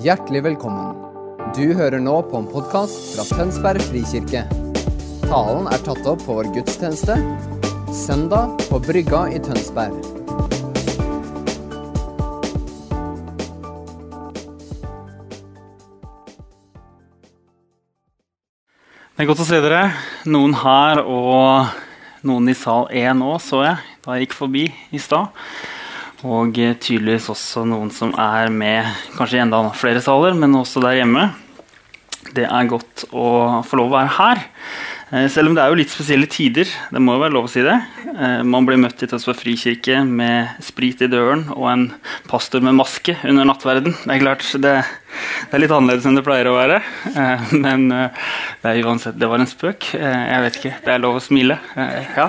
Hjertelig velkommen. Du hører nå på en podkast fra Tønsberg frikirke. Talen er tatt opp på vår gudstjeneste søndag på Brygga i Tønsberg. Det er godt å se dere. Noen her og noen i sal 1 òg, så jeg da jeg gikk forbi i stad. Og eh, tydeligvis også noen som er med kanskje i enda flere saler, men også der hjemme. Det er godt å få lov å være her. Eh, selv om det er jo litt spesielle tider. Det må jo være lov å si det. Eh, man blir møtt i Tønsberg frikirke med sprit i døren og en pastor med maske under nattverden. Det er klart, det, det er litt annerledes enn det pleier å være. Men det, uansett, det var en spøk. Jeg vet ikke. Det er lov å smile. Ja,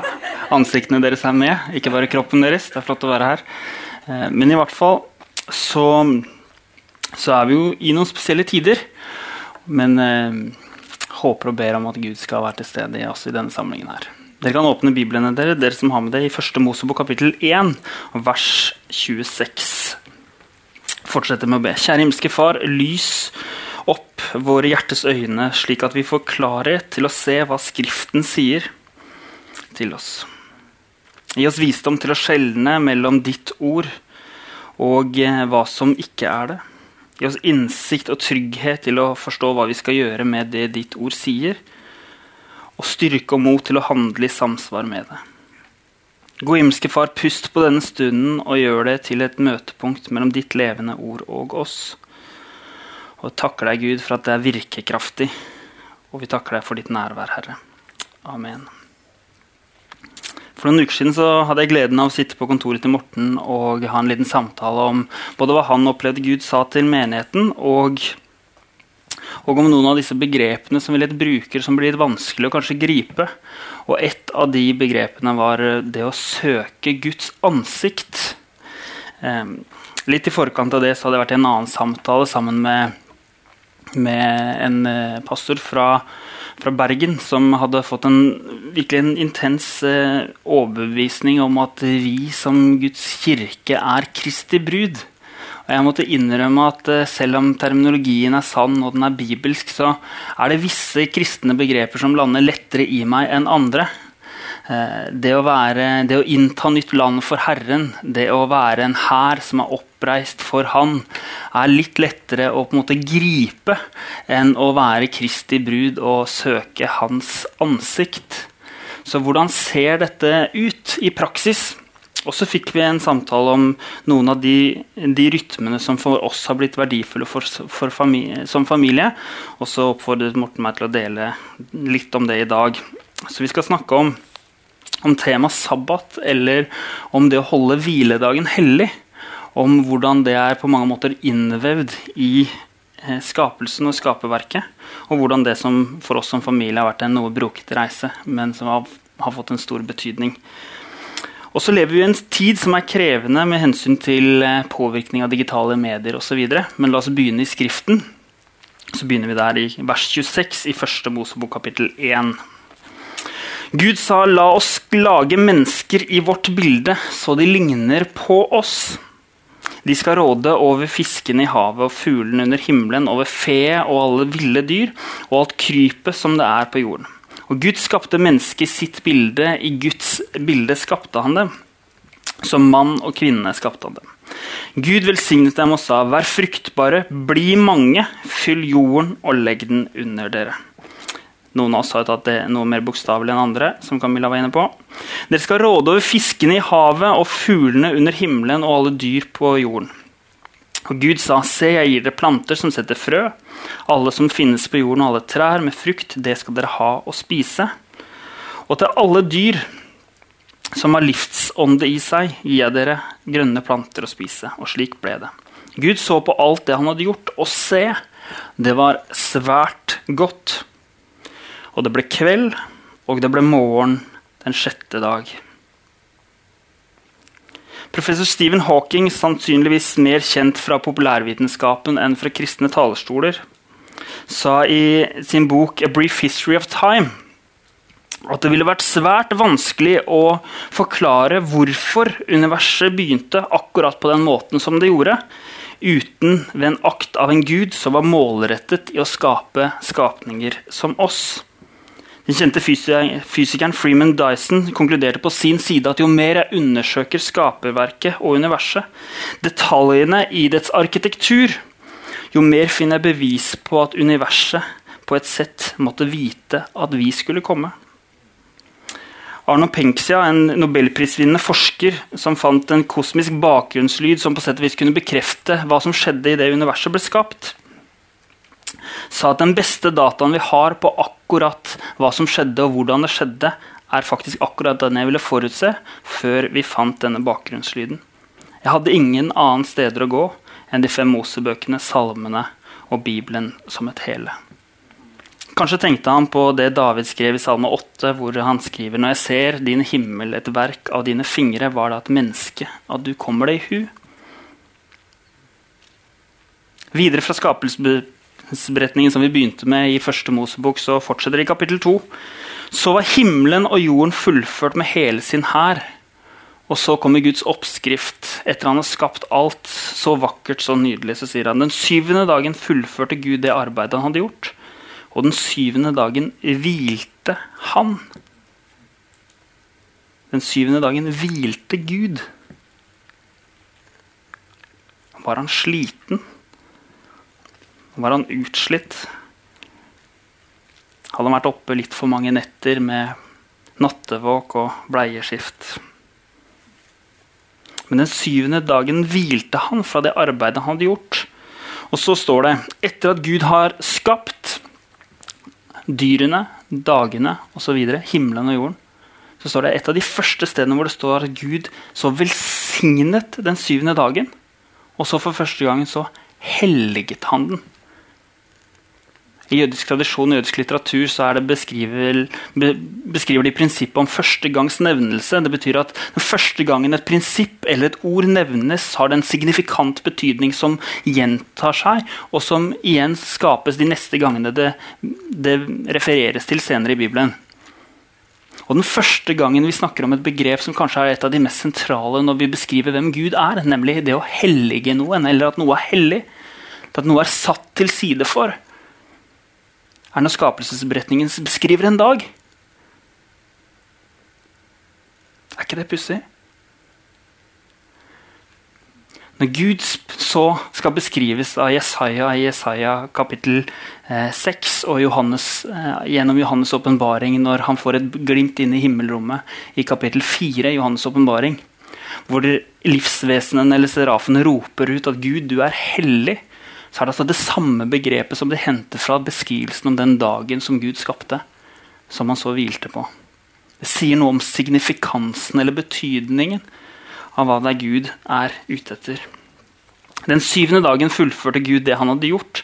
Ansiktene deres er med, ikke bare kroppen deres. Det er flott å være her. Men i hvert fall så, så er vi jo i noen spesielle tider. Men håper og ber om at Gud skal være til stede i oss i denne samlingen. her. Dere kan åpne Biblene dere, dere som har med det, i 1. Mosebok kapittel 1, vers 26. Fortsetter med å be. Kjære himmelske Far, lys opp våre hjertes øyne, slik at vi får klarhet til å se hva Skriften sier til oss. Gi oss visdom til å skjelne mellom ditt ord og eh, hva som ikke er det. Gi oss innsikt og trygghet til å forstå hva vi skal gjøre med det ditt ord sier, og styrke og mot til å handle i samsvar med det. God himmelske Far, pust på denne stunden og gjør det til et møtepunkt mellom ditt levende ord og oss. Og takker deg, Gud, for at det er virkekraftig, og vi takker deg for ditt nærvær, Herre. Amen. For noen uker siden så hadde jeg gleden av å sitte på kontoret til Morten og ha en liten samtale om både hva han opplevde Gud sa til menigheten, og, og om noen av disse begrepene som vi litt bruker, som blir litt vanskelig å kanskje gripe. Og et av de begrepene var det å søke Guds ansikt. Eh, litt i forkant av det så hadde jeg vært i en annen samtale sammen med, med en eh, pastor fra fra Bergen som hadde fått en virkelig en intens eh, overbevisning om at vi som Guds kirke er Kristi brud. Og jeg måtte innrømme at eh, selv om terminologien er sann og den er bibelsk, så er det visse kristne begreper som lander lettere i meg enn andre. Eh, det å, være, det å innta nytt land for Herren, det å være en hær som er oppreist for Han, er litt lettere å på en måte gripe enn å være Kristi brud og søke Hans ansikt. Så hvordan ser dette ut i praksis? Og så fikk vi en samtale om noen av de, de rytmene som for oss har blitt verdifulle for, for familie, som familie. Og så oppfordret Morten meg til å dele litt om det i dag. Så vi skal snakke om om temaet sabbat eller om det å holde hviledagen hellig. Om hvordan det er på mange måter innvevd i eh, skapelsen og skaperverket. Og hvordan det som for oss som familie har vært en noe brokete reise, men som har, har fått en stor betydning. Og så lever vi i en tid som er krevende med hensyn til eh, påvirkning av digitale medier osv. Men la oss begynne i Skriften. Så begynner vi der i vers 26 i første Mosebok kapittel 1. Gud sa, 'La oss lage mennesker i vårt bilde, så de ligner på oss'. De skal råde over fiskene i havet og fuglene under himmelen, over fe og alle ville dyr og alt krypet som det er på jorden. Og Gud skapte mennesket sitt bilde. I Guds bilde skapte han dem. Som mann og kvinne skapte han dem. Gud velsignet dem og sa, vær fruktbare, bli mange, fyll jorden og legg den under dere. Noen av oss har tatt det noe mer bokstavelig enn andre. som Camilla var inne på. Dere skal råde over fiskene i havet og fuglene under himmelen og alle dyr på jorden. Og Gud sa, se, jeg gir dere planter som setter frø. Alle som finnes på jorden og alle trær med frukt, det skal dere ha å spise. Og til alle dyr som har livsånde i seg, gir jeg dere grønne planter å spise. Og slik ble det. Gud så på alt det han hadde gjort, og se, det var svært godt. Og det ble kveld, og det ble morgen den sjette dag. Professor Stephen Hawking, sannsynligvis mer kjent fra populærvitenskapen enn fra kristne talerstoler, sa i sin bok 'A Brief History of Time' at det ville vært svært vanskelig å forklare hvorfor universet begynte akkurat på den måten som det gjorde, uten ved en akt av en gud som var målrettet i å skape skapninger som oss. Den kjente fysikeren Freeman Dyson konkluderte på sin side at jo mer jeg undersøker skaperverket og universet, detaljene i dets arkitektur, jo mer finner jeg bevis på at universet på et sett måtte vite at vi skulle komme. Arno Penksia, en nobelprisvinnende forsker som fant en kosmisk bakgrunnslyd som på sett og vis kunne bekrefte hva som skjedde i det universet ble skapt, sa at den beste dataen vi har på akkurat hva som skjedde og hvordan det skjedde, er faktisk akkurat den jeg ville forutse før vi fant denne bakgrunnslyden. Jeg hadde ingen annen steder å gå enn de fem Mosebøkene, salmene og Bibelen som et hele. Kanskje tenkte han på det David skrev i Salme 8, hvor han skriver Når jeg ser din himmel, et verk av dine fingre, var det et menneske, at du kommer deg i hu. Videre fra skapelsesberetningen som vi begynte med i første Mosebok, så fortsetter det i kapittel 2. Så var himmelen og jorden fullført med hele sin hær. Og så kommer Guds oppskrift. Etter han har skapt alt så vakkert, så nydelig, så sier han den syvende dagen fullførte Gud det arbeidet han hadde gjort. Og den syvende dagen hvilte han. Den syvende dagen hvilte Gud. Var han sliten? Var han utslitt? Hadde han vært oppe litt for mange netter med nattevåk og bleieskift? Men den syvende dagen hvilte han fra det arbeidet han hadde gjort. Og så står det etter at Gud har skapt dyrene, dagene osv., himmelen og jorden, så står det et av de første stedene hvor det står at Gud så velsignet den syvende dagen. Og så for første gangen så helliget han den. I jødisk tradisjon og jødisk litteratur så er beskriver, be, beskriver de prinsippet om førstegangs nevnelse. Det betyr at den første gangen et prinsipp eller et ord nevnes, har det en signifikant betydning som gjentar seg, og som igjen skapes de neste gangene det, det refereres til senere i Bibelen. Og den første gangen vi snakker om et begrep som kanskje er et av de mest sentrale når vi beskriver hvem Gud er, nemlig det å hellige noen, eller at noe er hellig, at noe er satt til side for, er når skapelsesberetningen beskriver en dag. Er ikke det pussig? Når Gud så skal beskrives av Jesaja i Jesaja kapittel eh, 6 og Johannes, eh, gjennom Johannes' åpenbaring når han får et glimt inn i himmelrommet i kapittel 4 i Johannes' åpenbaring, hvor livsvesenene eller serafene roper ut at Gud, du er hellig så er det altså det samme begrepet som det henter fra beskrivelsen om den dagen som Gud skapte, som han så hvilte på. Det sier noe om signifikansen eller betydningen av hva det er Gud er ute etter. Den syvende dagen fullførte Gud det han hadde gjort,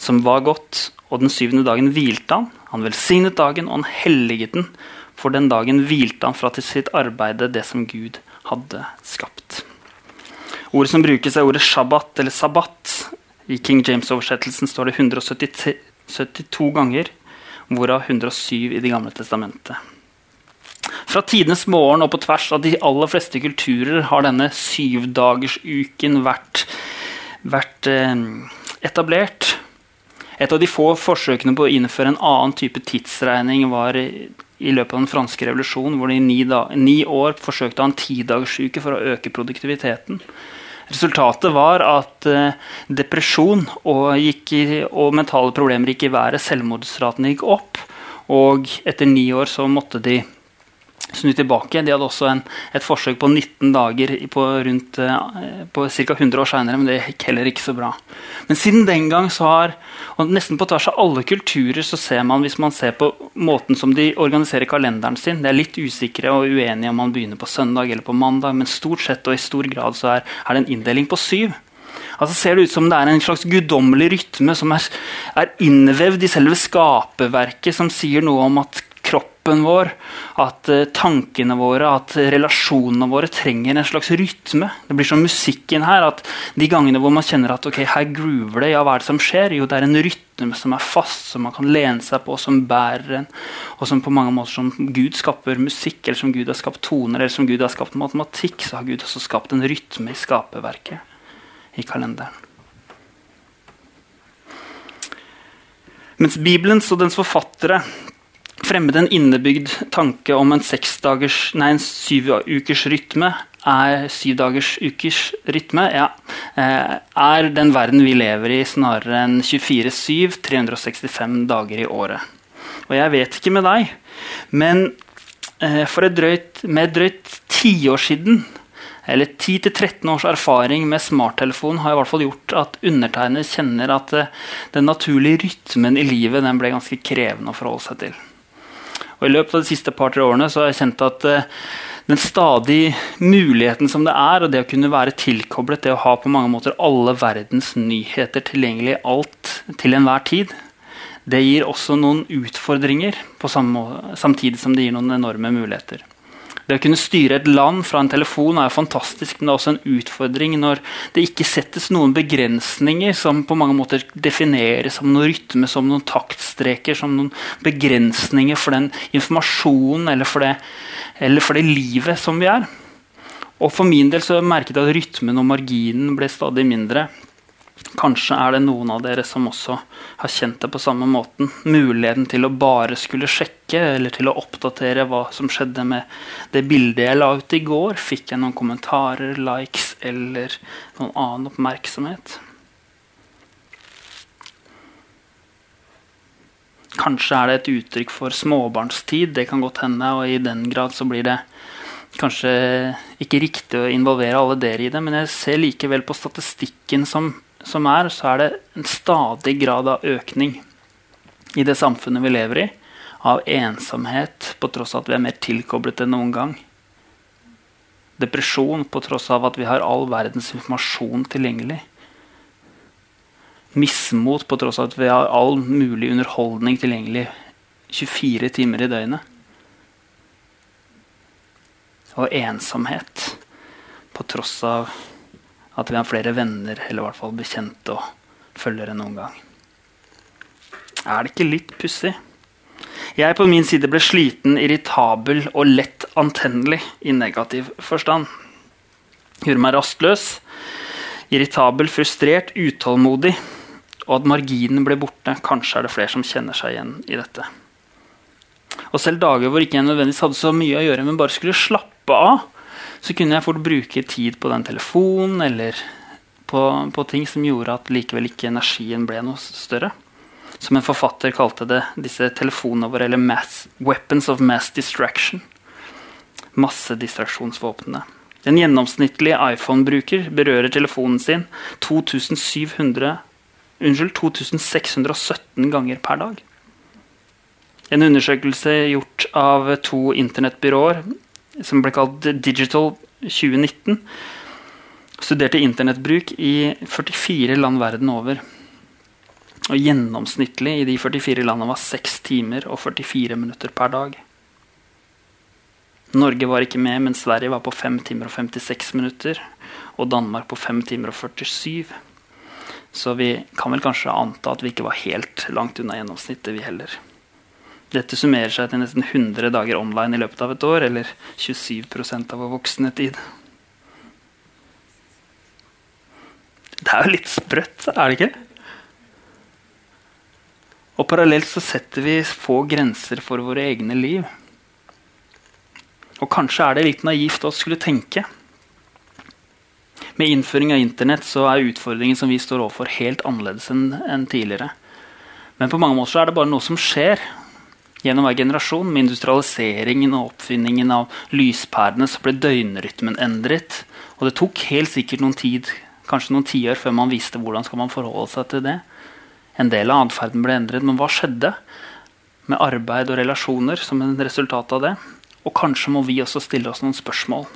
som var godt, og den syvende dagen hvilte han. Han velsignet dagen, og han helliget den, for den dagen hvilte han fra til sitt arbeide det som Gud hadde skapt. Ordet som brukes, er ordet shabbat eller sabbat, i King James-oversettelsen står det 172 ganger, hvorav 107 i Det gamle testamentet. Fra tidenes morgen og på tvers av de aller fleste kulturer har denne syvdagersuken vært, vært eh, etablert. Et av de få forsøkene på å innføre en annen type tidsregning var i løpet av den franske revolusjonen, hvor de i ni, ni år forsøkte å ha en tidagersuke for å øke produktiviteten. Resultatet var at eh, depresjon og, i, og, mentale problemer gikk i været. Selvmordsraten gikk opp. Og etter ni år så måtte de snu tilbake. De hadde også en, et forsøk på 19 dager på, rundt, eh, på ca. 100 år seinere, men det gikk heller ikke så bra. Men siden den gang så har og nesten på tvers av alle kulturer så ser man hvis man ser på måten som de organiserer kalenderen sin Det er litt usikre og uenige om man begynner på søndag eller på mandag, men stort sett og i stor grad så er, er det en inndeling på syv. Altså ser det ut som det er en slags guddommelig rytme som er, er innvevd i selve skaperverket, som sier noe om at kroppen vår, at eh, tankene våre, at relasjonene våre trenger en slags rytme. Det blir som musikken her, at de gangene hvor man kjenner at ok, her groover det, ja, hva er det som skjer? Jo, det er en rytme som er fast, som man kan lene seg på, som bærer en, og som på mange måter som Gud skaper musikk, eller som Gud har skapt toner, eller som Gud har skapt matematikk, så har Gud også skapt en rytme i skaperverket, i kalenderen. Mens Bibelens og dens forfattere fremmet en innebygd tanke om en seksdagers, nei, en syvukers rytme, er syvdagers ukers rytme, ja, eh, er den verden vi lever i, snarere enn 24-7, 365 dager i året. Og jeg vet ikke med deg, men eh, for et drøyt, med et drøyt tiår siden eller 10-13 års erfaring med smarttelefon har i hvert fall gjort at undertegnet kjenner at uh, den naturlige rytmen i livet ble ganske krevende å forholde seg til. Og I løpet av de siste par-tre årene så har jeg kjent at uh, den stadig muligheten som det er, og det å kunne være tilkoblet, det å ha på mange måter alle verdens nyheter tilgjengelig alt til enhver tid, det gir også noen utfordringer, samtidig som det gir noen enorme muligheter. Det å kunne styre et land fra en telefon er fantastisk, men det er også en utfordring når det ikke settes noen begrensninger som på mange måter defineres som noen rytme, som noen taktstreker, som noen begrensninger for den informasjonen eller for det, eller for det livet som vi er. Og For min del så merket jeg at rytmen og marginen ble stadig mindre. Kanskje er det noen av dere som også har kjent det på samme måten. Muligheten til å bare skulle sjekke eller til å oppdatere hva som skjedde med det bildet jeg la ut i går. Fikk jeg noen kommentarer, likes eller noen annen oppmerksomhet? Kanskje er det et uttrykk for småbarnstid. Det kan godt hende, og i den grad så blir det kanskje ikke riktig å involvere alle dere i det, men jeg ser likevel på statistikken som som er, så er det en stadig grad av økning i det samfunnet vi lever i, av ensomhet på tross av at vi er mer tilkoblet enn noen gang. Depresjon på tross av at vi har all verdens informasjon tilgjengelig. Mismot på tross av at vi har all mulig underholdning tilgjengelig 24 timer i døgnet. Og ensomhet på tross av at vi har flere venner eller i hvert fall bekjente og følgere noen gang. Er det ikke litt pussig? Jeg på min side ble sliten, irritabel og lett antennelig i negativ forstand. Gjorde meg rastløs, irritabel, frustrert, utålmodig. Og at marginen ble borte. Kanskje er det flere som kjenner seg igjen i dette. Og selv dager hvor ikke jeg nødvendigvis hadde så mye å gjøre, men bare skulle slappe av, så kunne jeg fort bruke tid på den telefonen eller på, på, ting som gjorde at likevel ikke energien ble noe større. Som en forfatter kalte det, disse telefonene våre, eller mass, 'weapons of mass distraction'. Massedistraksjonsvåpnene. En gjennomsnittlig iPhone-bruker berører telefonen sin 2700, unnskyld, 2617 ganger per dag. En undersøkelse gjort av to internettbyråer som ble kalt Digital 2019. Studerte internettbruk i 44 land verden over. Og Gjennomsnittlig i de 44 landene var 6 timer og 44 minutter per dag. Norge var ikke med, men Sverige var på 5 timer og 56 minutter. Og Danmark på 5 timer og 47. Så vi kan vel kanskje anta at vi ikke var helt langt unna gjennomsnittet, vi heller. Dette summerer seg til nesten 100 dager online i løpet av et år, eller 27% av vår voksne tid. Det er jo litt sprøtt, er det ikke? Og parallelt så setter vi få grenser for våre egne liv. Og kanskje er det litt naivt å skulle tenke. Med innføring av Internett så er utfordringen som vi står overfor, helt annerledes enn tidligere. Men på mange måter så er det bare noe som skjer, Gjennom hver generasjon, med industrialiseringen og oppfinningen av lyspærene, så ble døgnrytmen endret. Og det tok helt sikkert noen tid, kanskje noen tiår før man visste hvordan skal man forholde seg til det. En del av atferden ble endret, men hva skjedde med arbeid og relasjoner som en resultat av det? Og kanskje må vi også stille oss noen spørsmål.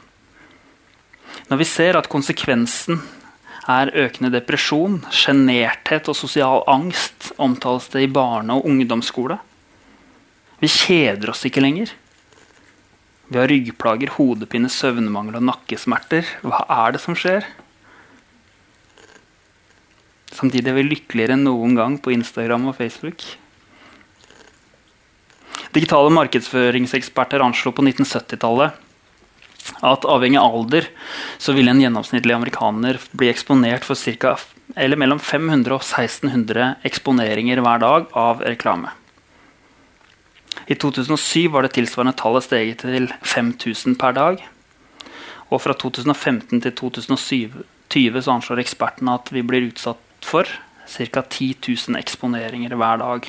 Når vi ser at konsekvensen er økende depresjon, sjenerthet og sosial angst, omtales det i barne- og ungdomsskole. Vi kjeder oss ikke lenger. Vi har ryggplager, hodepine, søvnmangel og nakkesmerter. Hva er det som skjer? Samtidig er vi lykkeligere enn noen gang på Instagram og Facebook. Digitale markedsføringseksperter anslo på 1970-tallet at avhengig av alder så ville en gjennomsnittlig amerikaner bli eksponert for cirka, mellom 500 og 1600 eksponeringer hver dag av reklame. I 2007 var det tilsvarende tallet steget til 5000 per dag. Og fra 2015 til 2020 så anslår ekspertene at vi blir utsatt for ca. 10 000 eksponeringer hver dag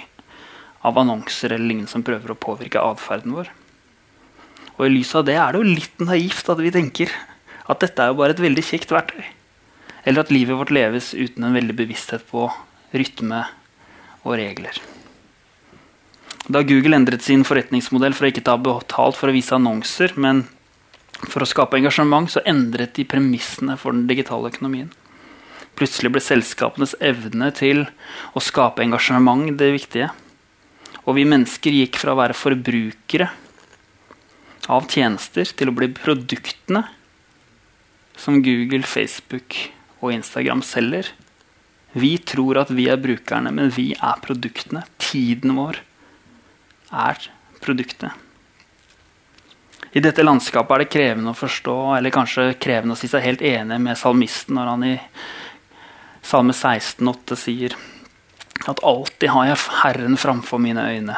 av annonser eller lignende som prøver å påvirke atferden vår. Og I lys av det er det jo litt naivt at vi tenker at dette er jo bare et veldig kjekt verktøy. Eller at livet vårt leves uten en veldig bevissthet på rytme og regler. Da Google endret sin forretningsmodell for å ikke ta betalt for å vise annonser, men for å skape engasjement, så endret de premissene for den digitale økonomien. Plutselig ble selskapenes evne til å skape engasjement det viktige. Og vi mennesker gikk fra å være forbrukere av tjenester til å bli produktene som Google, Facebook og Instagram selger. Vi tror at vi er brukerne, men vi er produktene. Tiden vår er produktet. I dette landskapet er det krevende å forstå, eller kanskje krevende å si seg helt enig med salmisten når han i Salme 16,8 sier at alltid har jeg Herren framfor mine øyne.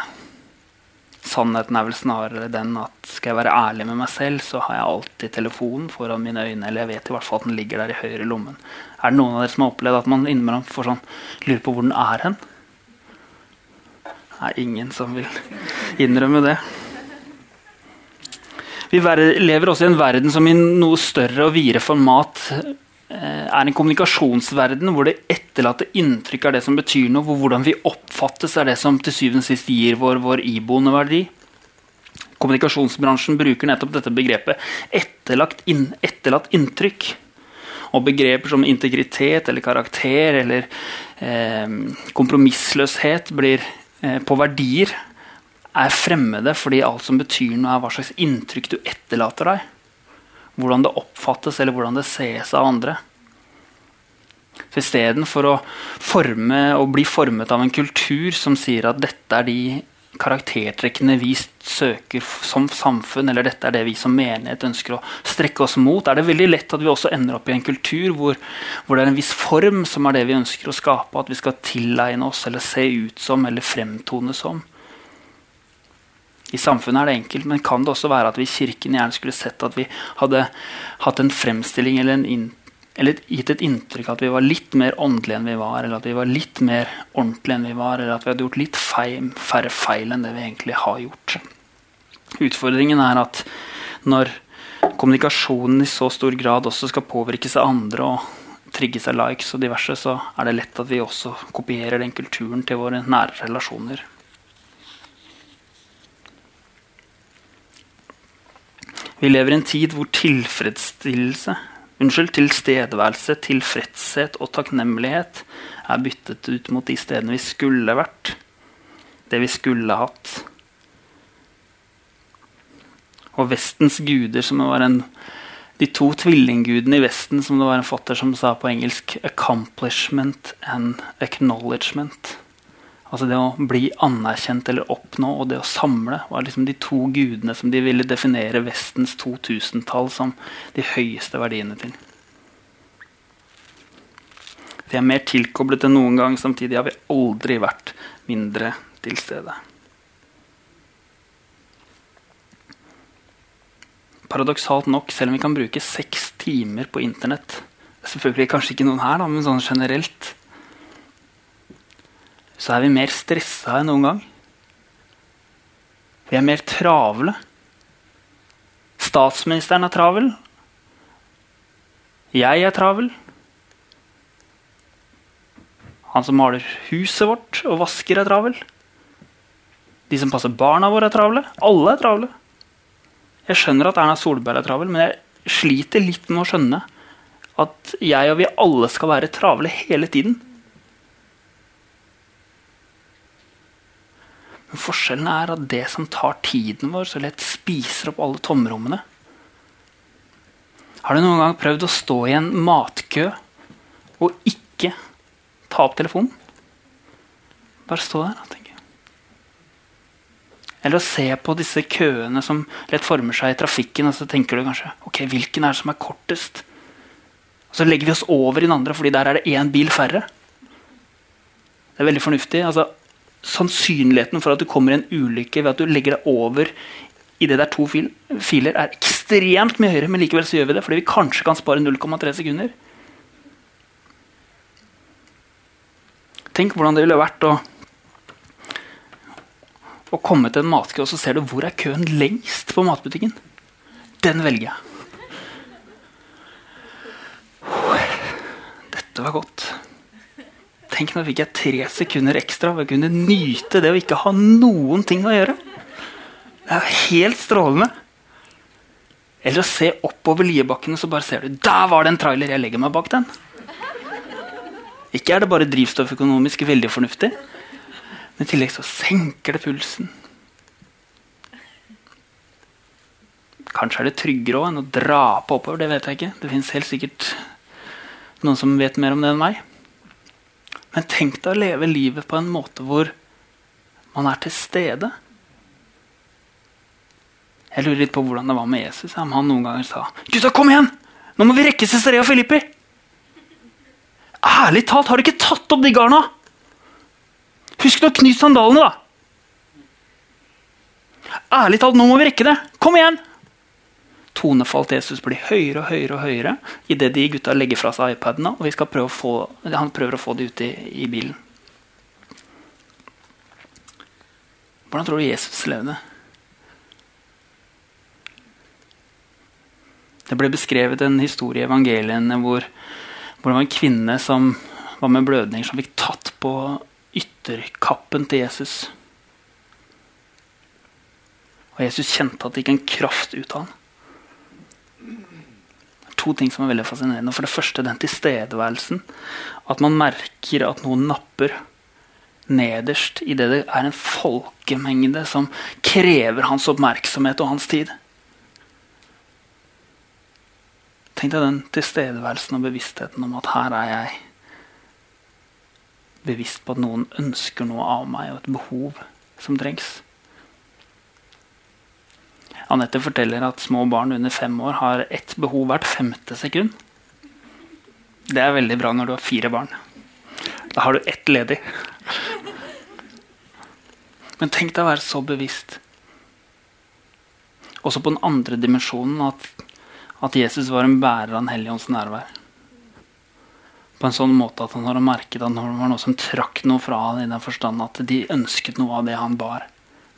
Sannheten er vel snarere den at skal jeg være ærlig med meg selv, så har jeg alltid telefonen foran mine øyne. Eller jeg vet i hvert fall at den ligger der i høyre lommen. Er det noen av dere som har opplevd at man innimellom får sånn lurer på hvor den er hen? Er ingen som vil innrømme det. Vi lever også i en verden som i noe større og videre format Eh, er en kommunikasjonsverden hvor det etterlatte inntrykk er det som betyr noe. Hvor hvordan vi oppfattes, er det som til syvende og sist gir vår, vår iboende verdi. Kommunikasjonsbransjen bruker nettopp dette begrepet inn, etterlatt inntrykk. Og begreper som integritet eller karakter eller eh, kompromissløshet blir på verdier er fremmede fordi alt som betyr noe, er hva slags inntrykk du etterlater deg hvordan det oppfattes eller hvordan det ses av andre. Så Istedenfor å forme og bli formet av en kultur som sier at dette er de karaktertrekkene vi søker som samfunn, eller dette er det vi som menighet ønsker å strekke oss mot, er det veldig lett at vi også ender opp i en kultur hvor, hvor det er en viss form som er det vi ønsker å skape, at vi skal tilegne oss eller se ut som eller fremtone som. I samfunnet er det enkelt, men kan det også være at vi i Kirken gjerne skulle sett at vi hadde hatt en fremstilling eller, en eller gitt et inntrykk av at vi var litt mer åndelige enn vi var, eller at vi var litt mer ordentlige enn vi var, eller at vi hadde gjort litt feil, færre feil enn det vi egentlig har gjort. Utfordringen er at når kommunikasjonen i så stor grad også skal påvirke seg andre og trigge seg likes og diverse, så er det lett at vi også kopierer den kulturen til våre nære relasjoner. Vi lever i en tid hvor tilfredsstillelse, unnskyld, tilstedeværelse, tilfredshet og takknemlighet er byttet ut mot de stedene vi skulle vært. Det vi skulle hatt. Og Vestens guder, som var en de to tvillinggudene i Vesten, som det var en fatter som sa på engelsk 'accomplishment and acknowledgement'. Altså det å bli anerkjent eller oppnå og det å samle var liksom de to gudene som de ville definere Vestens 2000-tall som de høyeste verdiene til. Vi er mer tilkoblet enn noen gang. Samtidig har vi aldri vært mindre til stede. Paradoksalt nok, selv om vi kan bruke seks timer på Internett er Selvfølgelig kanskje ikke noen her, da, men sånn generelt så er vi mer stressa enn noen gang. Vi er mer travle. Statsministeren er travel. Jeg er travel. Han som maler huset vårt og vasker, er travel. De som passer barna våre, er travle. Alle er travle. Jeg skjønner at Erna Solberg er travel, men jeg sliter litt med å skjønne at jeg og vi alle skal være travle hele tiden. Men forskjellen er at det som tar tiden vår, så lett spiser opp alle tomrommene. Har du noen gang prøvd å stå i en matkø og ikke ta opp telefonen? Bare stå der og tenke. Eller å se på disse køene som lett former seg i trafikken, og så tenker du kanskje ok, hvilken er det som er kortest? Og så legger vi oss over i den andre, fordi der er det én bil færre. Det er veldig fornuftig. Altså, sannsynligheten for at du kommer i en ulykke ved at du legger deg over i det der to fil filer, er ekstremt mye høyere, men likevel så gjør vi det fordi vi kanskje kan spare 0,3 sekunder. Tenk hvordan det ville vært å, å komme til en matkø, og så ser du hvor er køen lengst på matbutikken. Den velger jeg. Dette var godt. Tenk, nå fikk jeg tre sekunder ekstra for å kunne nyte det å ikke ha noen ting å gjøre. Det er helt strålende. Eller å se oppover Liebakken, og så bare ser du Der var det en trailer! Jeg legger meg bak den. Ikke er det bare drivstofføkonomisk veldig fornuftig, men i tillegg så senker det pulsen. Kanskje er det tryggere også enn å dra på oppover. Det vet jeg ikke. Det fins helt sikkert noen som vet mer om det enn meg. Men tenk deg å leve livet på en måte hvor man er til stede. Jeg lurer litt på hvordan det var med Jesus. Om han noen ganger sa 'Gutta, kom igjen! Nå må vi rekke Cesarea Filippi!' Ærlig talt, har du ikke tatt opp de garna? Husk nå å knyte sandalene, da! Ærlig talt, nå må vi rekke det! Kom igjen! Tonefall til Jesus blir høyere og høyere og høyere idet de gutta legger fra seg iPadene og prøve få, han prøver å få det ut i, i bilen. Hvordan tror du Jesus levde? Det ble beskrevet en historie i evangeliene hvor, hvor det var en kvinne som var med blødninger, som fikk tatt på ytterkappen til Jesus. Og Jesus kjente at det gikk en kraft ut av ham. To ting som er veldig fascinerende. For det første den tilstedeværelsen. At man merker at noen napper nederst i det det er en folkemengde som krever hans oppmerksomhet og hans tid. Tenk deg den tilstedeværelsen og bevisstheten om at her er jeg bevisst på at noen ønsker noe av meg, og et behov som trengs. Anette forteller at små barn under fem år har ett behov hvert femte sekund. Det er veldig bra når du har fire barn. Da har du ett ledig. Men tenk deg å være så bevisst. Også på den andre dimensjonen at at Jesus var en bærer av Den hellige nærvær. På en sånn måte at han har merket at det var noe som trakk noe fra han i den forstand at de ønsket noe av det han bar.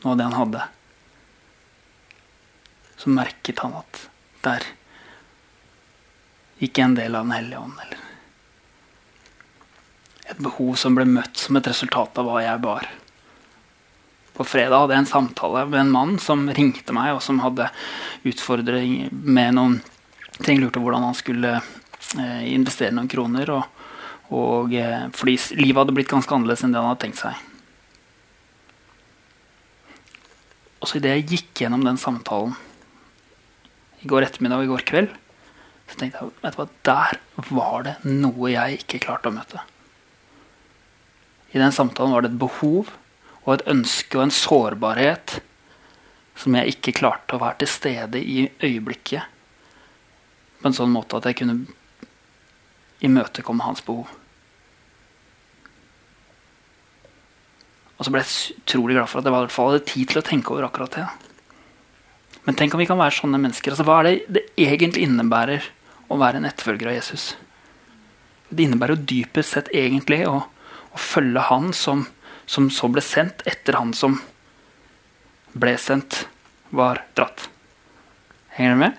Noe av det han hadde. Så merket han at der gikk en del av Den hellige ånd. Eller et behov som ble møtt som et resultat av hva jeg bar. På fredag hadde jeg en samtale med en mann som ringte meg, og som hadde utfordring med noen ting lurte hvordan han skulle eh, investere noen kroner. Og, og, eh, fordi livet hadde blitt ganske annerledes enn det han hadde tenkt seg. Og så idet jeg gikk gjennom den samtalen i går ettermiddag og i går kveld, så tenkte jeg vet du hva, der var det noe jeg ikke klarte å møte. I den samtalen var det et behov og et ønske og en sårbarhet som jeg ikke klarte å være til stede i øyeblikket på en sånn måte at jeg kunne imøtekomme hans behov. Og så ble jeg utrolig glad for at jeg hadde tid til å tenke over akkurat det. Men tenk om vi kan være sånne mennesker. Altså, hva er det det egentlig innebærer å være en etterfølger av Jesus? Det innebærer jo dypest sett egentlig å, å følge han som, som så ble sendt etter han som ble sendt, var dratt. Henger du med?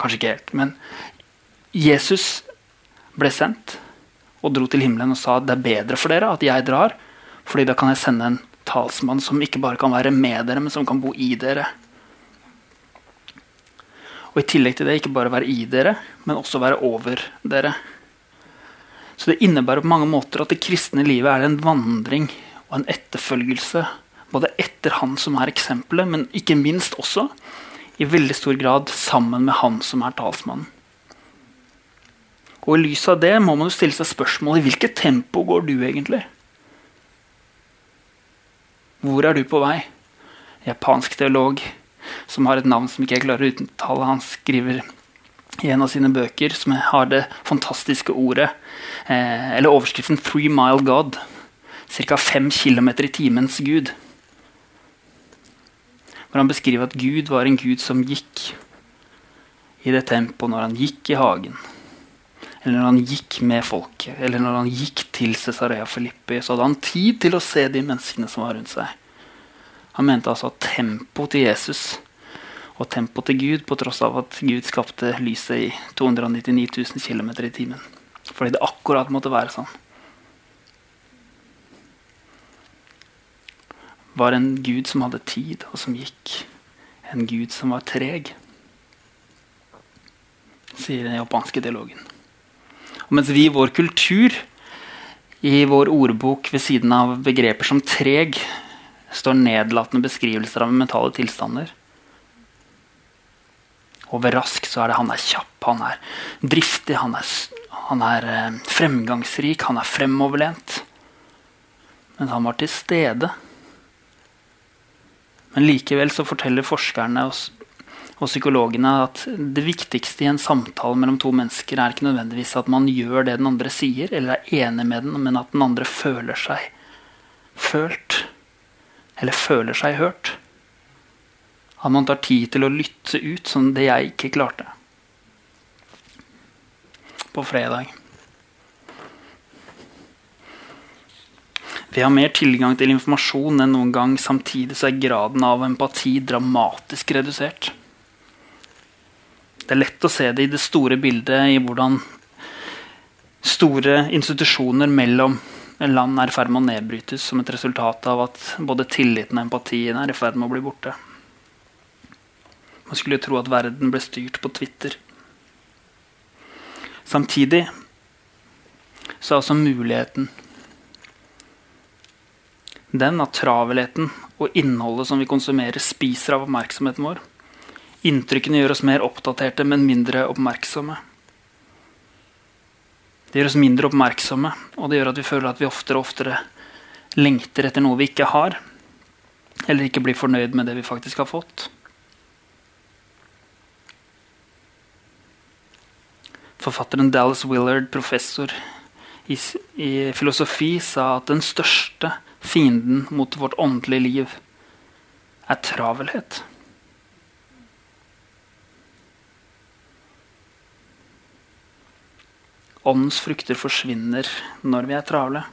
Kanskje ikke helt. Men Jesus ble sendt og dro til himmelen og sa det er bedre for dere at jeg drar, fordi da kan jeg sende en talsmann som ikke bare kan være med dere, men som kan bo i dere. Og i tillegg til det ikke bare være i dere, men også være over dere. Så det innebærer på mange måter at det kristne livet er en vandring og en etterfølgelse. Både etter han som er eksempelet, men ikke minst også i veldig stor grad sammen med han som er talsmannen. Og I lys av det må man jo stille seg spørsmål i hvilket tempo går du egentlig? Hvor er du på vei? Japansk teolog som har et navn som ikke jeg klarer å uttale, han skriver i en av sine bøker som har det fantastiske ordet, eh, eller overskriften 'Three Mile God'. Ca. fem kilometer i timens Gud. Hvor han beskriver at Gud var en gud som gikk i det tempoet når han gikk i hagen. Eller når han gikk med folket, eller når han gikk til Cesarea Filippi, så hadde han tid til å se de menneskene som var rundt seg. Han mente altså at tempoet til Jesus og tempoet til Gud, på tross av at Gud skapte lyset i 299 000 km i timen. Fordi det akkurat måtte være sånn. Var en Gud som hadde tid, og som gikk. En Gud som var treg, sier den japanske dialogen. Og mens vi i vår kultur, i vår ordbok ved siden av begreper som treg, står nedlatende beskrivelser av mentale tilstander, og ved rask så er det han er kjapp, han er driftig, han er, han er eh, fremgangsrik, han er fremoverlent. Men han var til stede. Men likevel så forteller forskerne og, og psykologene at det viktigste i en samtale mellom to mennesker er ikke nødvendigvis at man gjør det den andre sier, eller er enig med den, men at den andre føler seg følt. Eller føler seg hørt. At man tar tid til å lytte ut som det jeg ikke klarte på fredag. Vi har mer tilgang til informasjon enn noen gang. Samtidig så er graden av empati dramatisk redusert. Det er lett å se det i det store bildet, i hvordan store institusjoner mellom land er i ferd med å nedbrytes som et resultat av at både tilliten og empatien er i ferd med å bli borte. Man skulle tro at verden ble styrt på Twitter. Samtidig så er også muligheten den at travelheten og innholdet som vi konsumerer, spiser av oppmerksomheten vår. Inntrykkene gjør oss mer oppdaterte, men mindre oppmerksomme. Det gjør oss mindre oppmerksomme, og det gjør at vi føler at vi oftere og oftere lengter etter noe vi ikke har, eller ikke blir fornøyd med det vi faktisk har fått. Forfatteren Dallas Willard, professor i, i, filosofi, sa at den største fienden mot vårt åndelige liv er travelhet. Åndens frukter forsvinner når vi er travle.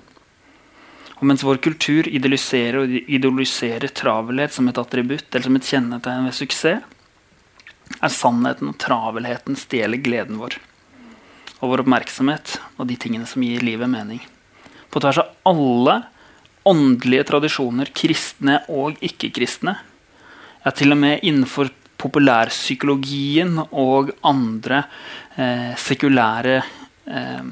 Og mens vår kultur idealiserer og idoliserer travelhet som et attributt eller som et kjennetegn ved suksess, er sannheten og travelheten stjeler gleden vår og vår oppmerksomhet og de tingene som gir livet mening. På tvers av alle åndelige tradisjoner, kristne og ikke-kristne. Ja, til og med innenfor populærpsykologien og andre eh, sekulære eh,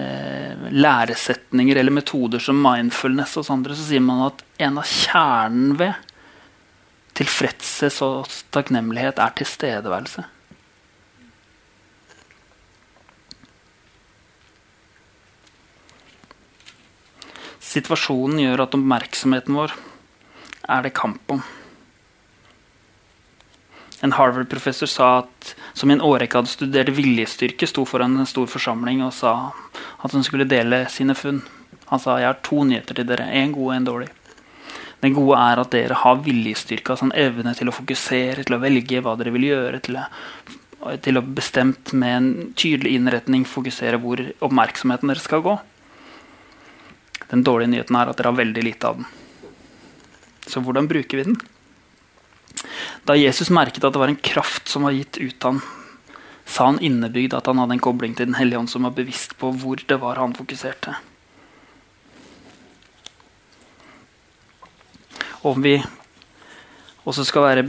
eh, læresetninger eller metoder som mindfulness og andre, så sier man at en av kjernen ved tilfredshet og takknemlighet er tilstedeværelse. Situasjonen gjør at oppmerksomheten vår er det kamp om. En Harvard-professor sa at som i en årrekke hadde studert viljestyrke, sto foran en stor forsamling og sa at hun skulle dele sine funn. Han sa jeg har to nyheter til dere, en god og en dårlig. Den gode er at dere har viljestyrke, altså en evne til å fokusere, til å velge hva dere vil gjøre, til å, til å bestemt med en tydelig innretning fokusere hvor oppmerksomheten deres skal gå. Den dårlige nyheten er at dere har veldig lite av den. Så hvordan bruker vi den? Da Jesus merket at det var en kraft som var gitt ut han, sa han innebygd at han hadde en kobling til Den hellige ånd som var bevisst på hvor det var han fokuserte. Om vi også skal være,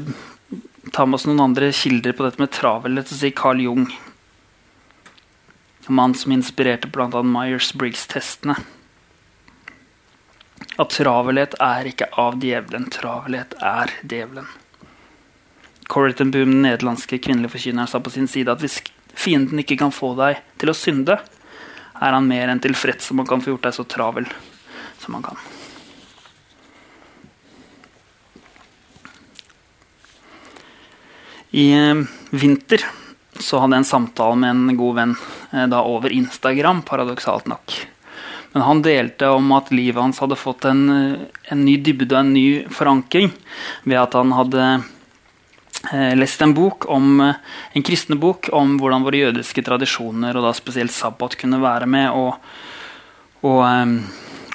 ta med oss noen andre kilder på dette med travelhet, så sier Carl Jung, mann som inspirerte bl.a. Myers-Briggs-testene at travelhet er ikke av djevelen. Travelhet er djevelen. Corriton Boom, den nederlandske kvinnelige forkynneren, sa på sin side at hvis fienden ikke kan få deg til å synde, er han mer enn tilfreds om han kan få gjort deg så travel som han kan. I eh, vinter så hadde jeg en samtale med en god venn eh, da over Instagram, paradoksalt nok. Men han delte om at livet hans hadde fått en, eh, en ny dybde og en ny forankring ved at han hadde eh, lest en bok om, eh, en kristne bok om hvordan våre jødiske tradisjoner, og da spesielt sabbat, kunne være med og, eh,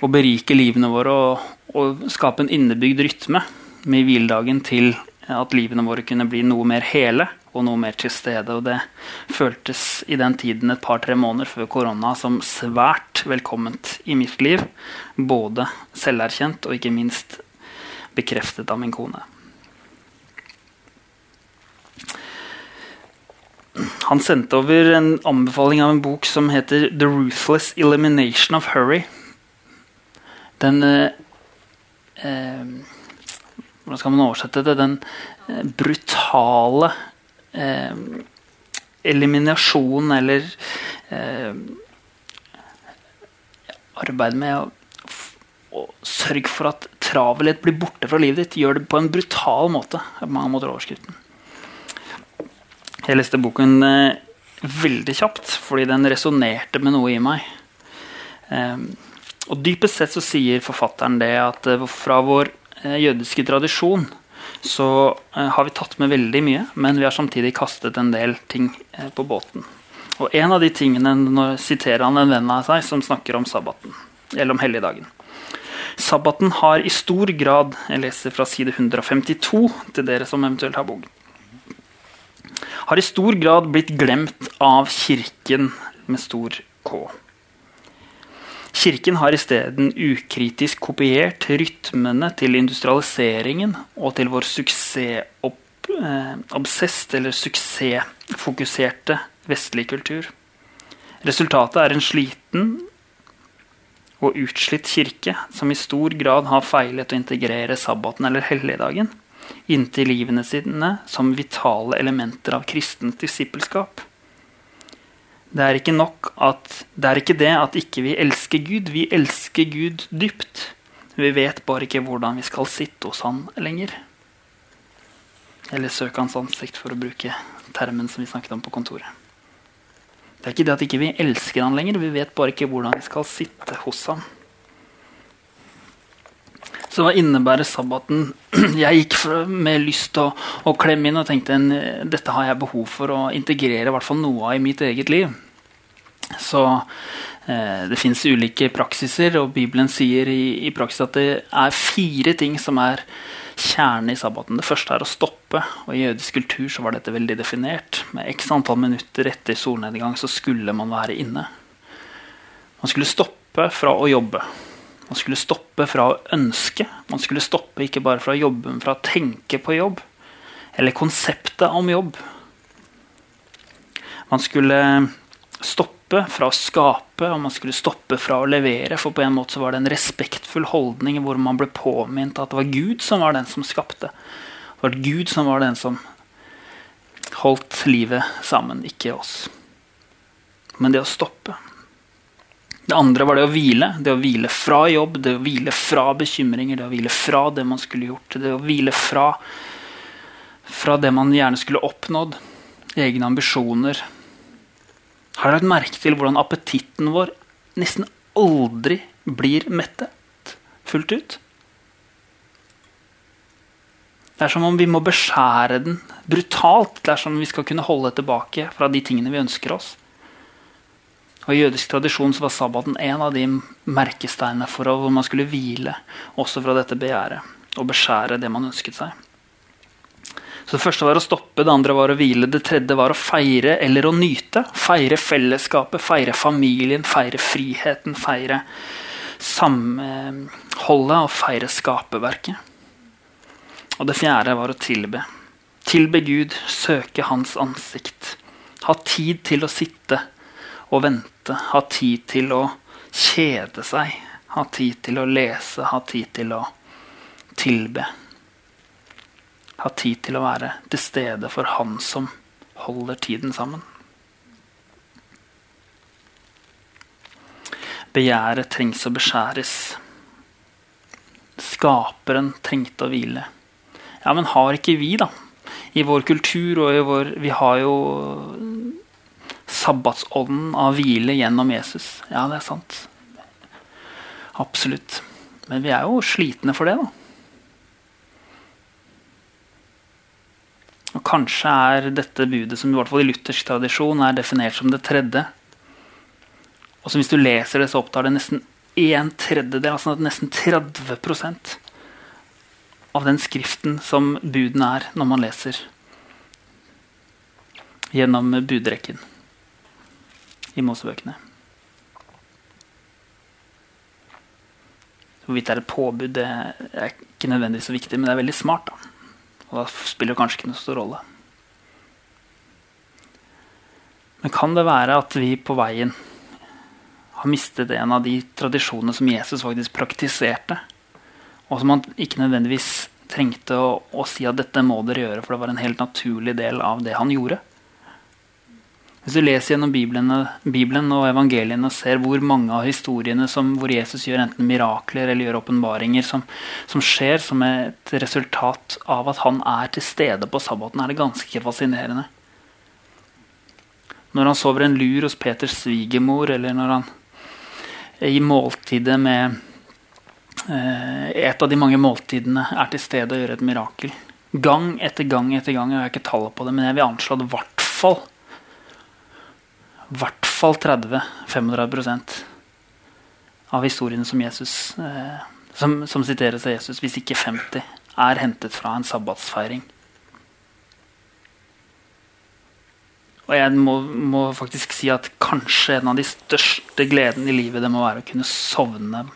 å berike livene våre og, og skape en innebygd rytme med hviledagen til at livene våre kunne bli noe mer hele og noe mer til stede. Og det føltes i den tiden et par-tre måneder før korona som svært velkomment i mitt liv. Både selverkjent og ikke minst bekreftet av min kone. Han sendte over en anbefaling av en bok som heter 'The Ruthless Elimination of Hurry'. Den eh, eh, Hvordan skal man oversette det? Den eh, brutale eliminasjon eller eh, arbeid med å, sørge for at travelhet blir borte fra livet ditt. Gjør det på en brutal måte. på mange måter overskriften. Jeg leste boken eh, veldig kjapt fordi den resonnerte med noe i meg. Eh, og dypest sett så sier forfatteren det at eh, fra vår eh, jødiske tradisjon så eh, har vi tatt med veldig mye, men vi har samtidig kastet en del ting eh, på båten. Og en av de tingene når siterer han en venn av seg som snakker om sabbaten, eller om helligdagen. Sabbaten har i stor grad Jeg leser fra side 152 til dere som eventuelt har bok. Har i stor grad blitt glemt av Kirken med stor K. Kirken har isteden ukritisk kopiert rytmene til industrialiseringen og til vår suksessobsest eller suksessfokuserte vestlige kultur. Resultatet er en sliten og utslitt kirke som i stor grad har feilet å integrere sabbaten eller helligdagen inntil livene sine som vitale elementer av kristent disippelskap. Det er ikke nok at Det er ikke det at ikke vi elsker Gud. Vi elsker Gud dypt. Vi vet bare ikke hvordan vi skal sitte hos Han lenger. Eller søke Hans ansikt, for å bruke termen som vi snakket om på kontoret. Det er ikke det at ikke vi ikke elsker Han lenger. Vi vet bare ikke hvordan vi skal sitte hos Han. Så hva innebærer sabbaten? Jeg gikk med lyst til å, å, klemme inn og tenkte en, dette har jeg behov for å integrere hvert fall noe av i mitt eget liv. Så eh, det fins ulike praksiser, og Bibelen sier i, i, praksis at det er fire ting som er kjernen i sabbaten. Det første er å stoppe, og i jødisk kultur så var dette veldig definert. Med x antall minutter etter solnedgang så skulle man være inne. Man skulle stoppe fra å jobbe. Man skulle stoppe fra å ønske. Man skulle stoppe ikke bare fra å jobbe, men fra å tenke på jobb. Eller konseptet om jobb. Man skulle stoppe fra å skape, og man skulle stoppe fra å levere. For på en måte så var det en respektfull holdning hvor man ble påminnet at det var Gud som var den som skapte. Det var Gud som var den som holdt livet sammen, ikke oss. Men det å stoppe det andre var det å hvile. Det å hvile fra jobb, det å hvile fra bekymringer, det å hvile fra det man skulle gjort. Det å hvile fra, fra det man gjerne skulle oppnådd. Egne ambisjoner. Har dere lagt merke til hvordan appetitten vår nesten aldri blir mettet fullt ut? Det er som om vi må beskjære den brutalt. Det er som om vi skal kunne holde tilbake fra de tingene vi ønsker oss. Og I jødisk tradisjon var sabbaten en av de merkesteinene for hvor man skulle hvile også fra dette begjæret og beskjære det man ønsket seg. Så Det første var å stoppe, det andre var å hvile, det tredje var å feire eller å nyte. Feire fellesskapet, feire familien, feire friheten, feire samholdet og feire skaperverket. Og det fjerde var å tilbe. Tilbe Gud, søke Hans ansikt. Ha tid til å sitte og vente, ha tid til å kjede seg, ha tid til å lese, ha tid til å tilbe. Ha tid til å være til stede for Han som holder tiden sammen. Begjæret trengs å beskjæres. Skaperen trengte å hvile. Ja, men har ikke vi, da? I vår kultur og i vår Vi har jo sabbatsånden av hvile gjennom Jesus. Ja, det er sant. Absolutt. Men vi er jo slitne for det, da. Kanskje er dette budet, som i hvert fall i luthersk tradisjon er definert som det tredje. Og som hvis du leser det, så opptar det nesten en tredjedel, altså nesten 30% av den skriften som budene er, når man leser gjennom budrekken i Mosebøkene. Hvorvidt det er et påbud, det er ikke nødvendigvis så viktig, men det er veldig smart. da. Og da spiller det kanskje ikke noe stor rolle. Men kan det være at vi på veien har mistet en av de tradisjonene som Jesus faktisk praktiserte? Og som han ikke nødvendigvis trengte å, å si at dette må dere gjøre, for det var en helt naturlig del av det han gjorde? Hvis du leser gjennom Bibelen, Bibelen, og evangeliene og ser hvor mange av historiene som, hvor Jesus gjør enten mirakler eller gjør åpenbaringer som, som, skjer som et resultat av at han er til stede på sabbaten, er det ganske fascinerende. Når han sover en lur hos Peters svigermor, eller når han i måltidet med eh, et av de mange måltidene er til stede og gjør et mirakel. Gang etter gang etter gang. Jeg har ikke tallet på det, men jeg vil anslå at i hvert fall i hvert fall 30-35 av historiene som, Jesus, eh, som, som siteres av Jesus, hvis ikke 50, er hentet fra en sabbatsfeiring. Og jeg må, må, faktisk si at kanskje en av de største gledene i livet det må være å kunne sovne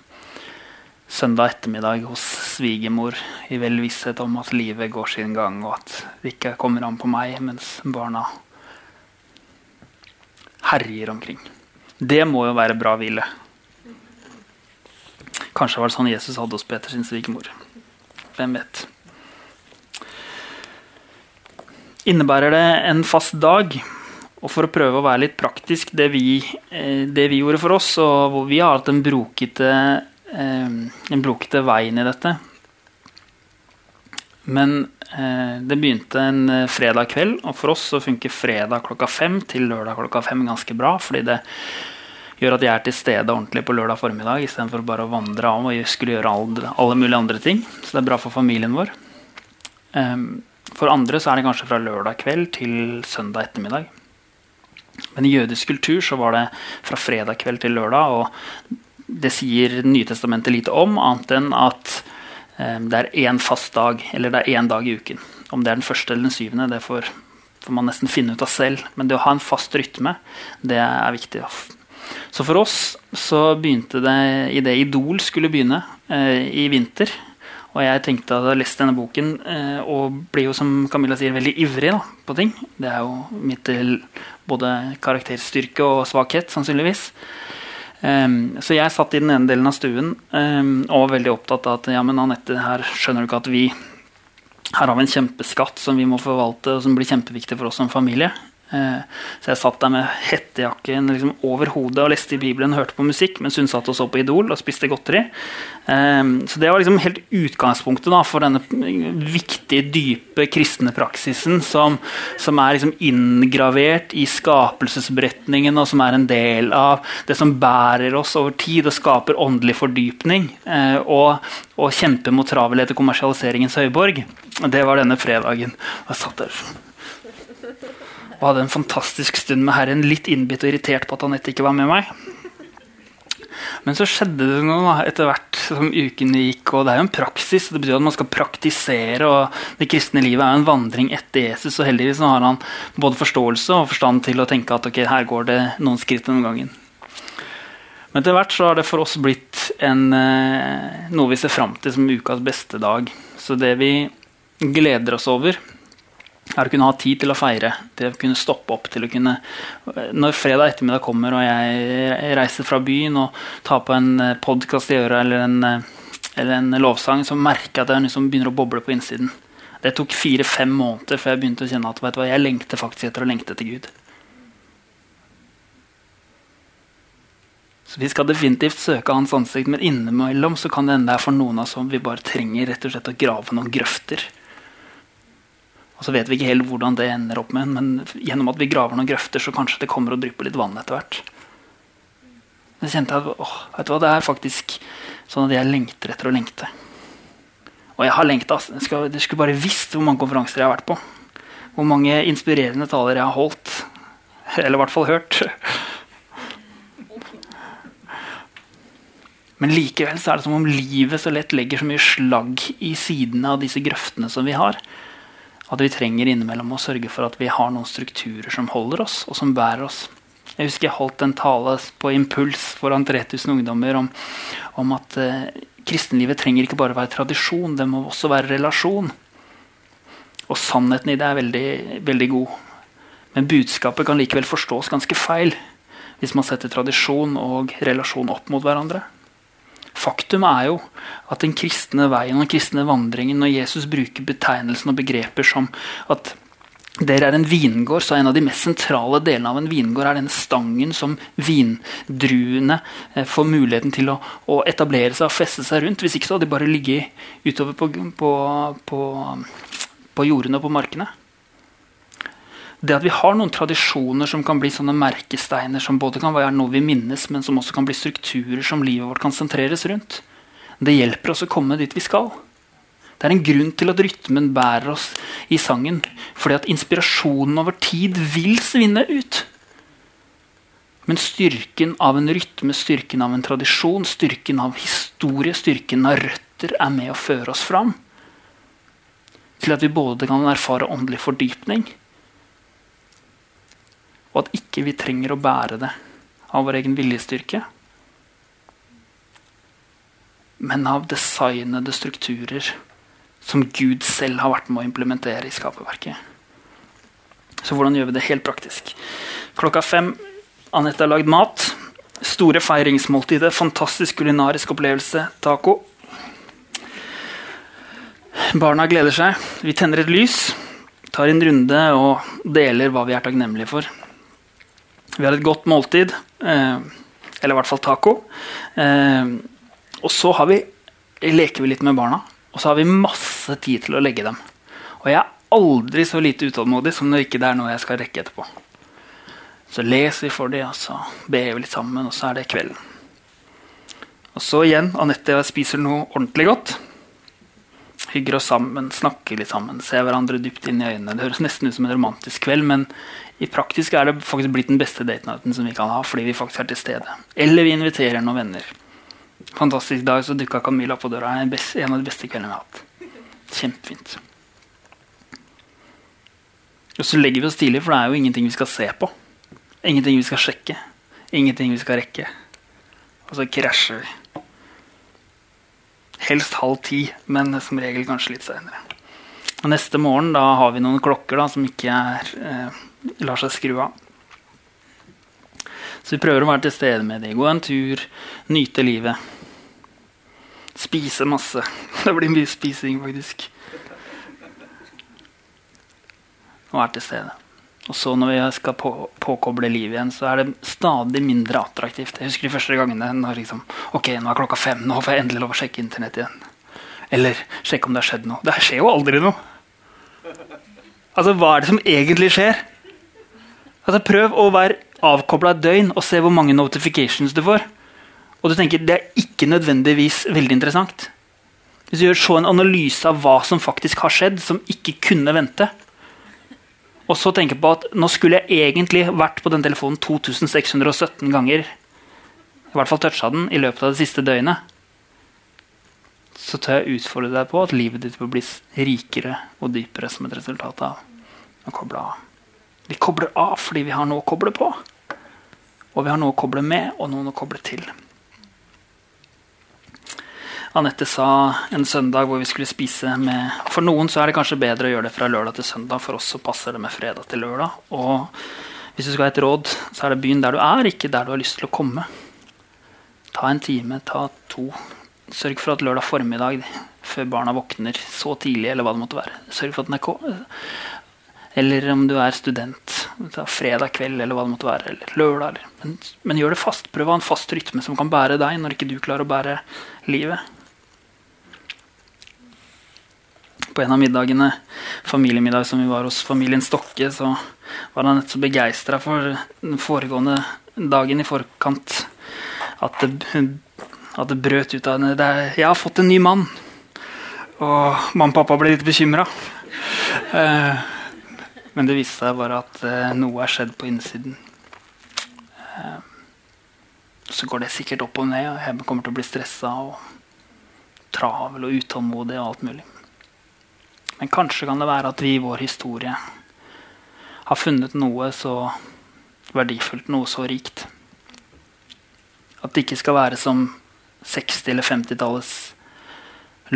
søndag ettermiddag hos svigermor i vel visshet om at livet går sin gang, og at det ikke kommer an på meg mens barna herjer omkring. Det må jo være bra hvile. Kanskje var det sånn Jesus hadde hos Peter sin svigermor. Hvem vet. Innebærer det en fast dag? Og for å prøve å være litt praktisk, det vi, eh, det vi gjorde for oss, og hvor vi har hatt en brokete, eh, brokete vei inn i dette Men Eh, det begynte en eh, fredag kveld, og for oss så funker fredag klokka fem til lørdag klokka fem ganske bra. Fordi det gjør at jeg er til stede ordentlig på lørdag formiddag istedenfor bare å vandre av og skulle gjøre alle, alle, mulige andre ting. Så det er bra for familien vår. Um, for andre så er det kanskje fra lørdag kveld til søndag ettermiddag. Men i jødisk kultur så var det fra fredag kveld til lørdag, og det sier Nytestamentet lite om, annet enn at det er én fast dag, eller det er én dag i uken. Om det er den første eller den syvende, det får, får, man nesten finne ut av selv. Men det å ha en fast rytme, det er viktig. Så for oss så begynte det i det Idol skulle begynne eh, i vinter. Og jeg tenkte at jeg hadde lest denne boken eh, og ble jo, som Camilla sier, veldig ivrig da, på ting. Det er jo mitt til både karakterstyrke og svakhet, sannsynligvis. Um, så jeg satt i den ene delen av stuen um, og var veldig opptatt av at ja, men Anette, her skjønner du ikke at vi her har vi en kjempeskatt som vi må forvalte, og som blir kjempeviktig for oss som familie. Eh, så jeg satt der med hettejakken liksom over hodet og leste i Bibelen hørte på musikk mens hun satt og så på Idol og spiste godteri. Eh, så det var liksom helt utgangspunktet da, for denne viktige, dype kristne praksisen som, som er liksom inngravert i skapelsesberetningen, og som er en del av det som bærer oss over tid og skaper åndelig fordypning. Eh, og, og kjemper mot travelhet og kommersialiseringens høyborg. Det var denne fredagen. Jeg satt der og hadde en fantastisk stund med Herren, litt innbitt og irritert på at Anette ikke var med meg. Men så skjedde det noe etter hvert som ukene gikk. og Det er jo en praksis. Det betyr at man skal praktisere. og Det kristne livet er jo en vandring etter Jesus. og Heldigvis har han både forståelse og forstand til å tenke at ok, her går det noen skritt denne gangen. Men etter hvert så har det for oss blitt en, eh, noe vi ser fram til som ukas beste dag. Så det vi gleder oss over, er å kunne ha tid til å feire, til å kunne stoppe opp. til å kunne, Når fredag ettermiddag kommer og jeg reiser fra byen og tar på en eh, podkast i øret eller en, eh, eller en lovsang, så merker jeg at jeg liksom begynner å boble på innsiden. Det tok fire-fem måneder før jeg begynte å kjenne at hva, jeg lengter faktisk etter å lengte etter Gud. Så Vi skal definitivt søke Hans ansikt, men innimellom så kan det hende det er for noen av oss som vi bare trenger rett og slett å grave noen grøfter Og så vet vi ikke helt hvordan det ender opp med, men gjennom at vi graver noen grøfter, så kanskje det kommer og drypper litt vann etter hvert. Jeg kjente at åh, vet du hva, det er faktisk sånn at jeg lengter etter å lengte. Og jeg har lengta. Du skulle bare visst hvor mange konferanser jeg har vært på. Hvor mange inspirerende taler jeg har holdt. Eller i hvert fall hørt. Men likevel så er det som om livet så lett legger så mye slagg i sidene av disse grøftene som vi har. At vi trenger innimellom å sørge for at vi har noen strukturer som holder oss, og som bærer oss. Jeg husker jeg holdt en tale på Impuls foran 3000 ungdommer om, om at eh, kristenlivet trenger ikke bare være tradisjon, det må også være relasjon. Og sannheten i det er veldig, veldig god. Men budskapet kan likevel forstås ganske feil hvis man setter tradisjon og relasjon opp mot hverandre. Faktum er jo at den kristne veien og den kristne vandringen, når Jesus bruker betegnelsen og begreper som at dere er en vingård, så er en av de mest sentrale delene av en vingård er denne stangen som vindruene eh, får muligheten til å, å, etablere seg og feste seg rundt. Hvis ikke så hadde de bare ligget utover på, på, på, på jordene og på markene det at vi har noen tradisjoner som kan bli sånne merkesteiner, som både kan være noe vi minnes, men som også kan bli strukturer som livet vårt kan sentreres rundt, det hjelper oss å komme dit vi skal. Det er en grunn til at rytmen bærer oss i sangen. Fordi at inspirasjonen over tid vil svinne ut. Men styrken av en rytme, styrken av en tradisjon, styrken av historie, styrken av røtter er med å føre oss fram. Til at vi både kan erfare åndelig fordypning, og at ikke vi trenger å bære det av vår egen viljestyrke, men av designede strukturer som Gud selv har vært med å implementere i skaperverket. Så hvordan gjør vi det helt praktisk? Klokka fem. Anette har lagd mat. Store feiringsmåltider. Fantastisk kulinarisk opplevelse. Taco. Barna gleder seg. Vi tenner et lys. Tar en runde og deler hva vi er takknemlige for. Vi har et godt måltid. Eh, eller i hvert fall taco. Eh, og så vi, leker vi litt med barna, og så har vi masse tid til å legge dem. Og jeg er aldri så lite utålmodig som når ikke det er noe jeg skal rekke etterpå. Så leser vi for dem, og så ber vi litt sammen, og så er det kvelden. Og så igjen, Anette og jeg spiser noe ordentlig godt. Hygger oss sammen, snakker litt sammen, ser hverandre dypt inn i øynene. Det høres nesten ut som en romantisk kveld, men i praktisk er det faktisk blitt den beste datenauten som vi kan ha. fordi vi faktisk er til stede. Eller vi inviterer noen venner. Fantastisk dag, så dukka Camilla på døra. En, en av de beste kveldene vi har hatt. Kjempefint. Og så legger vi oss tidlig, for det er jo ingenting vi skal se på. Ingenting vi skal sjekke. Ingenting vi skal rekke. Og så krasjer vi. Helst halv ti, men som regel kanskje litt seinere. Neste morgen da har vi noen klokker da, som ikke er eh, lar seg skru av. Så vi prøver å være til stede med dem. Gå en tur, nyte livet. Spise masse. Det blir mye spising, faktisk. Og være til stede. Og så når vi skal på, påkoble livet igjen, så er det stadig mindre attraktivt. Jeg husker de første gangene når liksom, ok, nå er klokka fem, nå får jeg endelig lov å sjekke Internett igjen. Eller sjekke om det har skjedd noe. Det skjer jo aldri noe. Altså, Hva er det som egentlig skjer? Altså, prøv å være avkobla et døgn og se hvor mange notifications du får. Og du tenker det er ikke nødvendigvis veldig interessant. Hvis du gjør så en analyse av hva som faktisk har skjedd, som ikke kunne vente, og så tenke på at nå skulle jeg egentlig vært på den telefonen 2617 ganger, i hvert fall toucha den i løpet av det siste døgnet, så tør jeg utfordre deg på at livet ditt vil bli rikere og dypere som et resultat av å koble av. Vi kobler av fordi vi har noe å koble på. Og vi har noe å koble med og noen å koble til. Anette sa en søndag hvor vi skulle spise med For noen så er det kanskje bedre å gjøre det fra lørdag til søndag. For oss så passer det med fredag til lørdag. Og hvis du skal ha et råd, så er det byen der du er, ikke der du har lyst til å komme. Ta en time, ta to. Sørg for at lørdag formiddag før barna våkner så tidlig, eller hva det måtte være. Sørg for at den er eller om du er student. Fredag kveld eller hva det måtte være. Eller lørdag. Men, men, gjør det fast. Prøv å ha en fast rytme som kan bære deg når ikke du klarer å bære livet. På en av middagene, familiemiddag som vi var hos familien Stokke, så var han så begeistra for den foregående dagen i forkant at det, at det brøt ut av henne. 'Jeg har fått en ny mann.' Og mamma og pappa ble litt bekymra. Eh, men det viste seg bare at eh, noe er skjedd på innsiden. Eh, så går det sikkert opp og ned, og jeg kommer til å bli stressa og travel og utålmodig og alt mulig. Men kanskje kan det være at vi i vår historie har funnet noe så verdifullt, noe så rikt. At det ikke skal være som 60- eller 50-tallets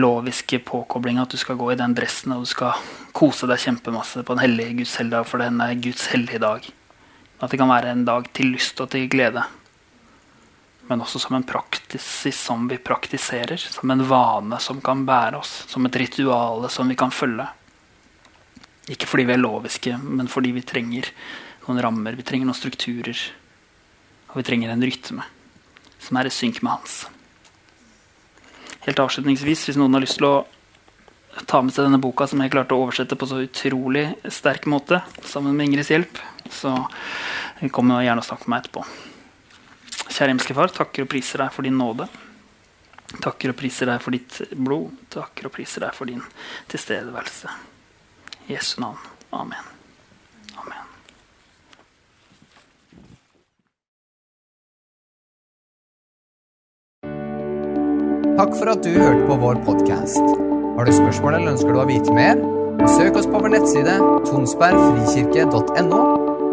loviske påkobling. At du skal gå i den dressen og du skal kose deg kjempemasse på den hellige Guds helligdag, for den er Guds hellige dag. At det kan være en dag til lyst og til glede. Men også som en praksis som vi praktiserer. Som en vane som kan bære oss. Som et rituale som vi kan følge. Ikke fordi vi er loviske, men fordi vi trenger noen rammer, vi trenger noen strukturer. Og vi trenger en rytme som er i synk med hans. Helt avslutningsvis, hvis noen har lyst til å ta med seg denne boka, som jeg klarte å oversette på så utrolig sterk måte, sammen med Ingrids hjelp, så kom gjerne og snakk med meg etterpå. Kjære himmelske Far, takker og priser deg for din nåde. Takker og priser deg for ditt blod. Takker og priser deg for din tilstedeværelse. I Jesu navn. Amen. Amen. Takk for at du hørte på vår podkast. Har du spørsmål eller ønsker du å vite mer? Søk oss på vår nettside tonsbergfrikirke.no.